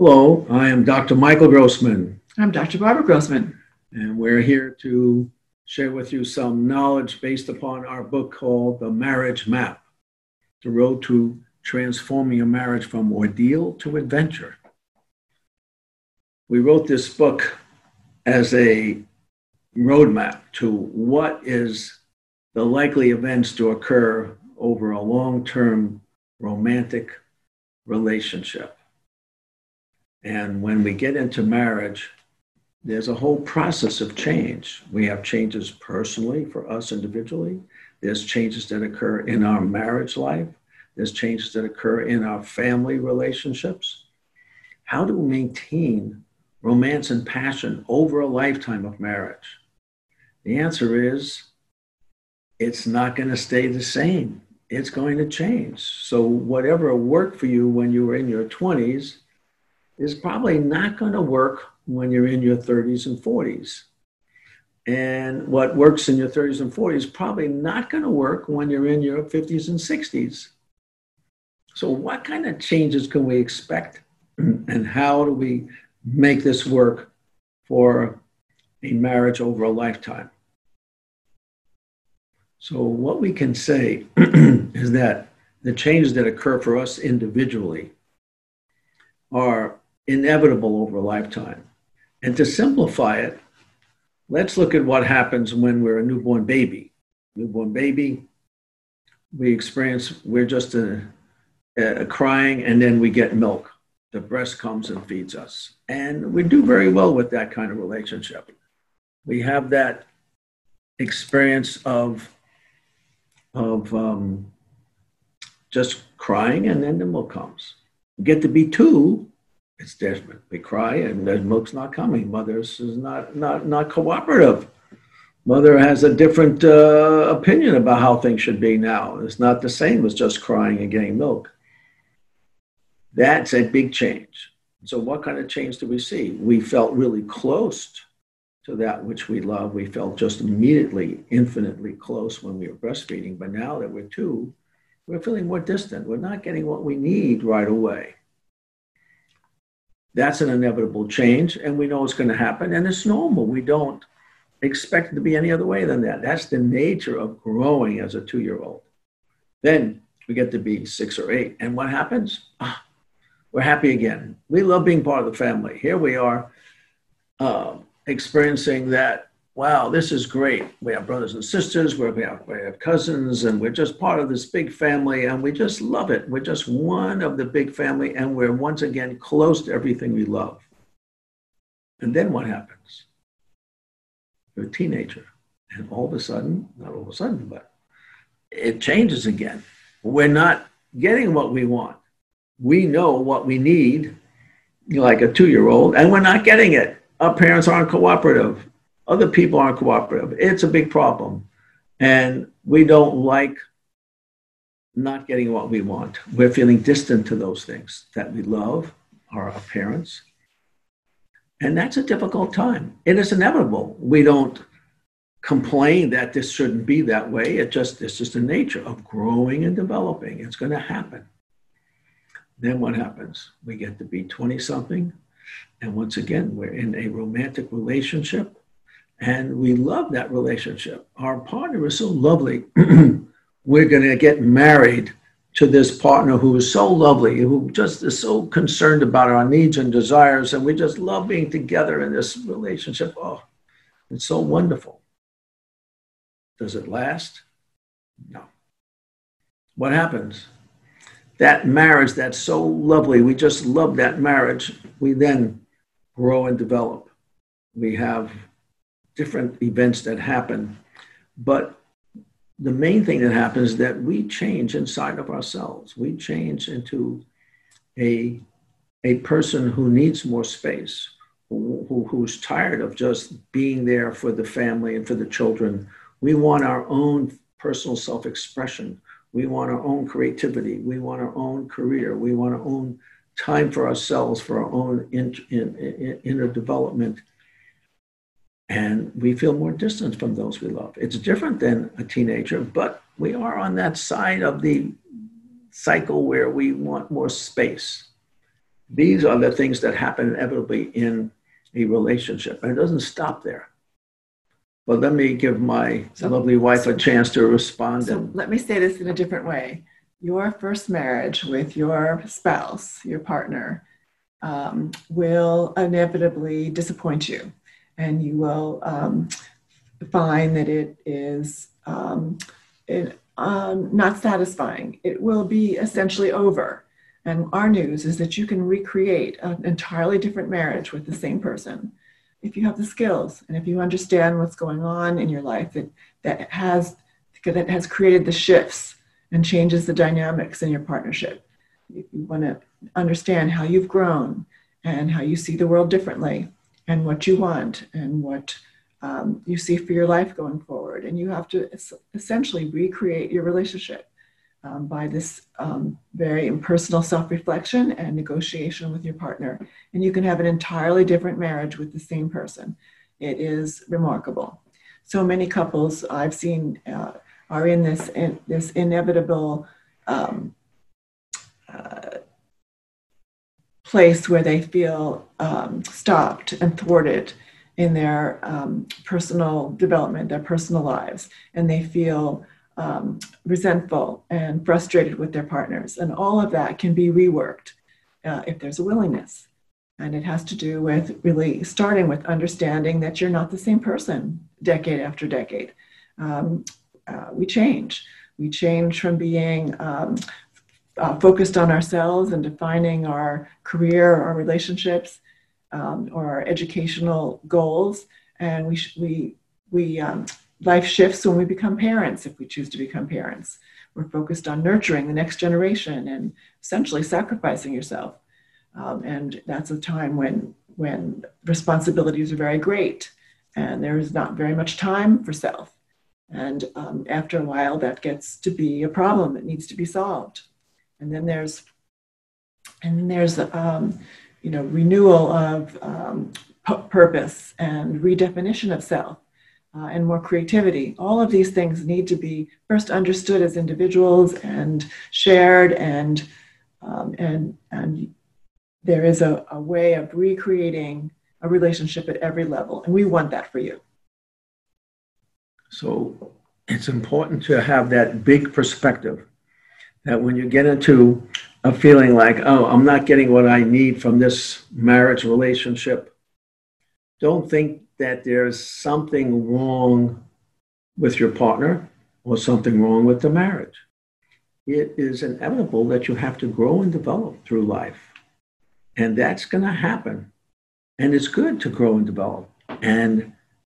Hello, I am Dr. Michael Grossman. I'm Dr. Barbara Grossman. And we're here to share with you some knowledge based upon our book called The Marriage Map The Road to Transforming a Marriage from Ordeal to Adventure. We wrote this book as a roadmap to what is the likely events to occur over a long term romantic relationship. And when we get into marriage, there's a whole process of change. We have changes personally for us individually. There's changes that occur in our marriage life. There's changes that occur in our family relationships. How do we maintain romance and passion over a lifetime of marriage? The answer is it's not going to stay the same. It's going to change. So, whatever worked for you when you were in your 20s is probably not going to work when you're in your 30s and 40s. And what works in your 30s and 40s is probably not going to work when you're in your 50s and 60s. So, what kind of changes can we expect? And how do we make this work for a marriage over a lifetime? So, what we can say is that the changes that occur for us individually are inevitable over a lifetime. And to simplify it, let's look at what happens when we're a newborn baby. Newborn baby, we experience, we're just a, a crying, and then we get milk. The breast comes and feeds us. And we do very well with that kind of relationship. We have that experience of, of um, just crying, and then the milk comes. We get to be two, it's different. We cry, and the milk's not coming. Mother's is not not not cooperative. Mother has a different uh, opinion about how things should be now. It's not the same as just crying and getting milk. That's a big change. So, what kind of change do we see? We felt really close to that which we love. We felt just immediately, infinitely close when we were breastfeeding. But now that we're two, we're feeling more distant. We're not getting what we need right away. That's an inevitable change, and we know it's going to happen, and it's normal. We don't expect it to be any other way than that. That's the nature of growing as a two year old. Then we get to be six or eight, and what happens? Ah, we're happy again. We love being part of the family. Here we are uh, experiencing that wow, this is great. We have brothers and sisters, we have, we have cousins, and we're just part of this big family, and we just love it. We're just one of the big family, and we're once again close to everything we love. And then what happens? You're a teenager, and all of a sudden, not all of a sudden, but it changes again. We're not getting what we want. We know what we need, like a two year old, and we're not getting it. Our parents aren't cooperative other people aren't cooperative. It's a big problem. And we don't like not getting what we want. We're feeling distant to those things that we love, our, parents. And that's a difficult time. It is inevitable. We don't complain that this shouldn't be that way. It just it's just the nature of growing and developing. It's going to happen. Then what happens? We get to be 20 something. And once again, we're in a romantic relationship and we love that relationship. Our partner is so lovely. We're going to get married to this partner who is so lovely, who just is so concerned about our needs and desires, and we just love being together in this relationship. Oh, it's so wonderful. Does it last? No. What happens? That marriage that's so lovely, we just love that marriage, we then grow and develop. We have different events that happen. But the main thing that happens is that we change inside of ourselves. We change into a, a person who needs more space, who, who, who's tired of just being there for the family and for the children. We want our own personal self expression. We want our own creativity. We want our own career. We want our own time for ourselves, for our own in, in, in, inner development. And we feel more distant from those we love. It's different than a teenager, but we are on that side of the cycle where we want more space. These are the things that happen inevitably in a relationship. And it doesn't stop there. But let me give my so, lovely wife so, a chance to respond. So let me say this in a different way. Your first marriage with your spouse, your partner, um, will inevitably disappoint you. And you will um, find that it is um, it, um, not satisfying. It will be essentially over. And our news is that you can recreate an entirely different marriage with the same person if you have the skills and if you understand what's going on in your life that, that has that has created the shifts and changes the dynamics in your partnership. If you want to understand how you've grown and how you see the world differently and what you want and what um, you see for your life going forward. And you have to essentially recreate your relationship um, by this um, very impersonal self reflection and negotiation with your partner. And you can have an entirely different marriage with the same person. It is remarkable. So many couples I've seen uh, are in this, in, this inevitable um, uh, place where they feel um, stopped and thwarted in their um, personal development, their personal lives, and they feel um, resentful and frustrated with their partners. And all of that can be reworked uh, if there's a willingness. And it has to do with really starting with understanding that you're not the same person decade after decade. Um, uh, we change. We change from being um, uh, focused on ourselves and defining our career, our relationships, um, or our educational goals. And we, sh- we, we um, life shifts when we become parents, if we choose to become parents. We're focused on nurturing the next generation and essentially sacrificing yourself. Um, and that's a time when, when responsibilities are very great and there is not very much time for self. And um, after a while, that gets to be a problem that needs to be solved. And then there's, and then there's, um, you know, renewal of um, purpose and redefinition of self uh, and more creativity. All of these things need to be first understood as individuals and shared, and um, and and there is a, a way of recreating a relationship at every level, and we want that for you. So it's important to have that big perspective that when you get into a feeling like, oh, I'm not getting what I need from this marriage relationship, don't think that there's something wrong with your partner or something wrong with the marriage. It is inevitable that you have to grow and develop through life. And that's going to happen. And it's good to grow and develop. And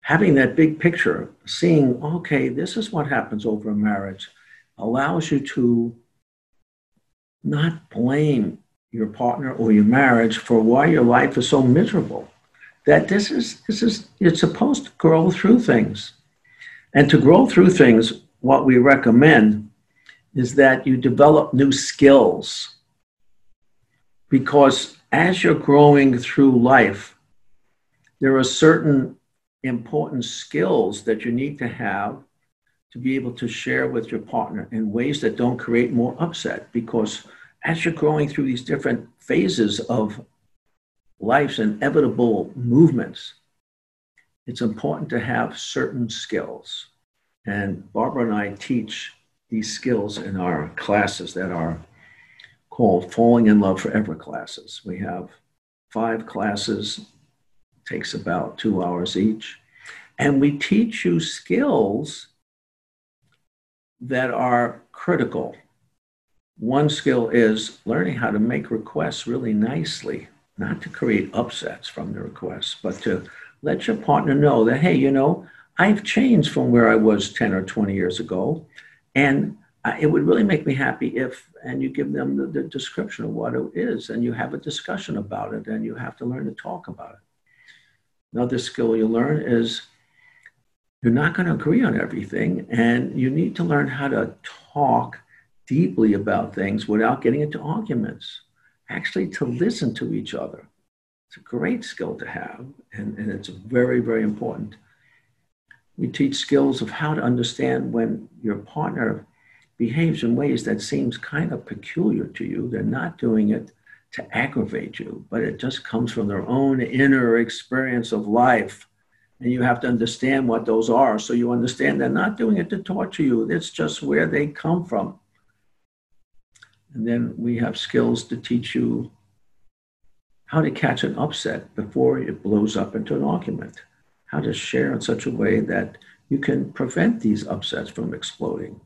having that big picture, seeing, okay, this is what happens over a marriage, allows you to not blame your partner or your marriage for why your life is so miserable. That this is this is you're supposed to grow through things. And to grow through things what we recommend is that you develop new skills. Because as you're growing through life there are certain important skills that you need to have to be able to share with your partner in ways that don't create more upset because as you're growing through these different phases of life's inevitable movements, it's important to have certain skills. And Barbara and I teach these skills in our classes that are called Falling in Love Forever classes. We have five classes, takes about two hours each. And we teach you skills that are critical. One skill is learning how to make requests really nicely not to create upsets from the request, but to let your partner know that, hey, you know, I've changed from where I was 10 or 20 years ago, and it would really make me happy if, and you give them the, the description of what it is, and you have a discussion about it, and you have to learn to talk about it. Another skill you learn is you're not going to agree on everything, and you need to learn how to talk deeply about things without getting into arguments. Actually, to listen to each other. It's a great skill to have, and, and it's very, very important. We teach skills of how to understand when your partner behaves in ways that seems kind of peculiar to you. They're not doing it to aggravate you, but it just comes from their own inner experience of life and you have to understand what those are. So you understand they're not doing it to torture you, it's just where they come from. And then we have skills to teach you how to catch an upset before it blows up into an argument, how to share in such a way that you can prevent these upsets from exploding.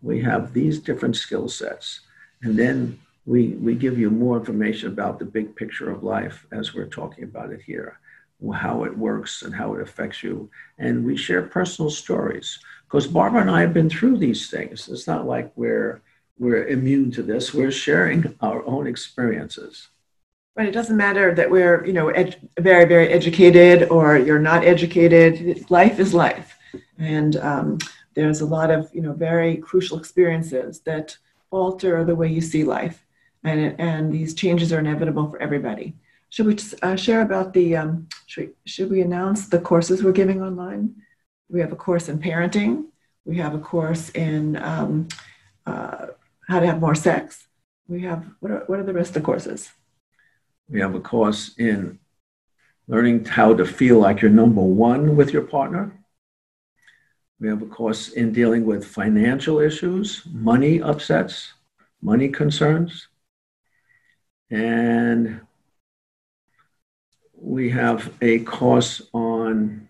We have these different skill sets. And then we, we give you more information about the big picture of life as we're talking about it here how it works and how it affects you. And we share personal stories because Barbara and I have been through these things. It's not like we're we're immune to this. We're sharing our own experiences. Right. It doesn't matter that we're you know ed- very very educated or you're not educated. Life is life, and um, there's a lot of you know very crucial experiences that alter the way you see life, and and these changes are inevitable for everybody. Should we uh, share about the, um, should, we, should we announce the courses we're giving online? We have a course in parenting. We have a course in um, uh, how to have more sex. We have, what are, what are the rest of the courses? We have a course in learning how to feel like you're number one with your partner. We have a course in dealing with financial issues, money upsets, money concerns. And we have a course on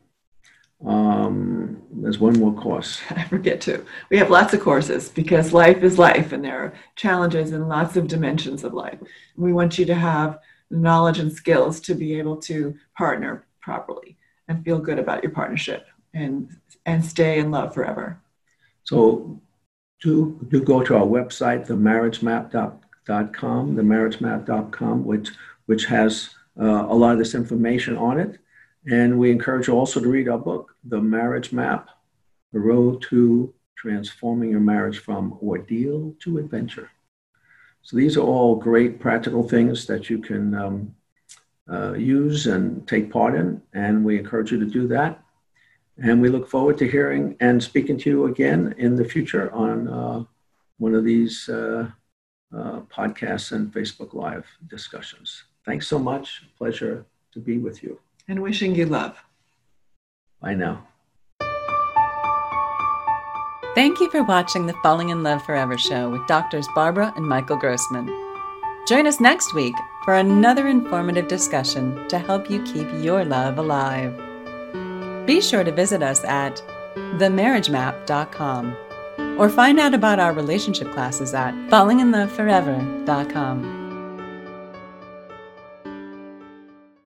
um, there's one more course. I forget to. We have lots of courses because life is life and there are challenges in lots of dimensions of life. We want you to have knowledge and skills to be able to partner properly and feel good about your partnership and and stay in love forever. So do do go to our website, themarriagemap.com, themarriagemap.com, which which has a lot of this information on it. And we encourage you also to read our book, The Marriage Map The Road to Transforming Your Marriage from Ordeal to Adventure. So these are all great practical things that you can um, uh, use and take part in. And we encourage you to do that. And we look forward to hearing and speaking to you again in the future on uh, one of these uh, uh podcasts and Facebook Live discussions. Thanks so much. Pleasure to be with you. And wishing you love. Bye now. Thank you for watching the Falling in Love Forever show with doctors Barbara and Michael Grossman. Join us next week for another informative discussion to help you keep your love alive. Be sure to visit us at themarriagemap.com or find out about our relationship classes at fallinginloveforever.com.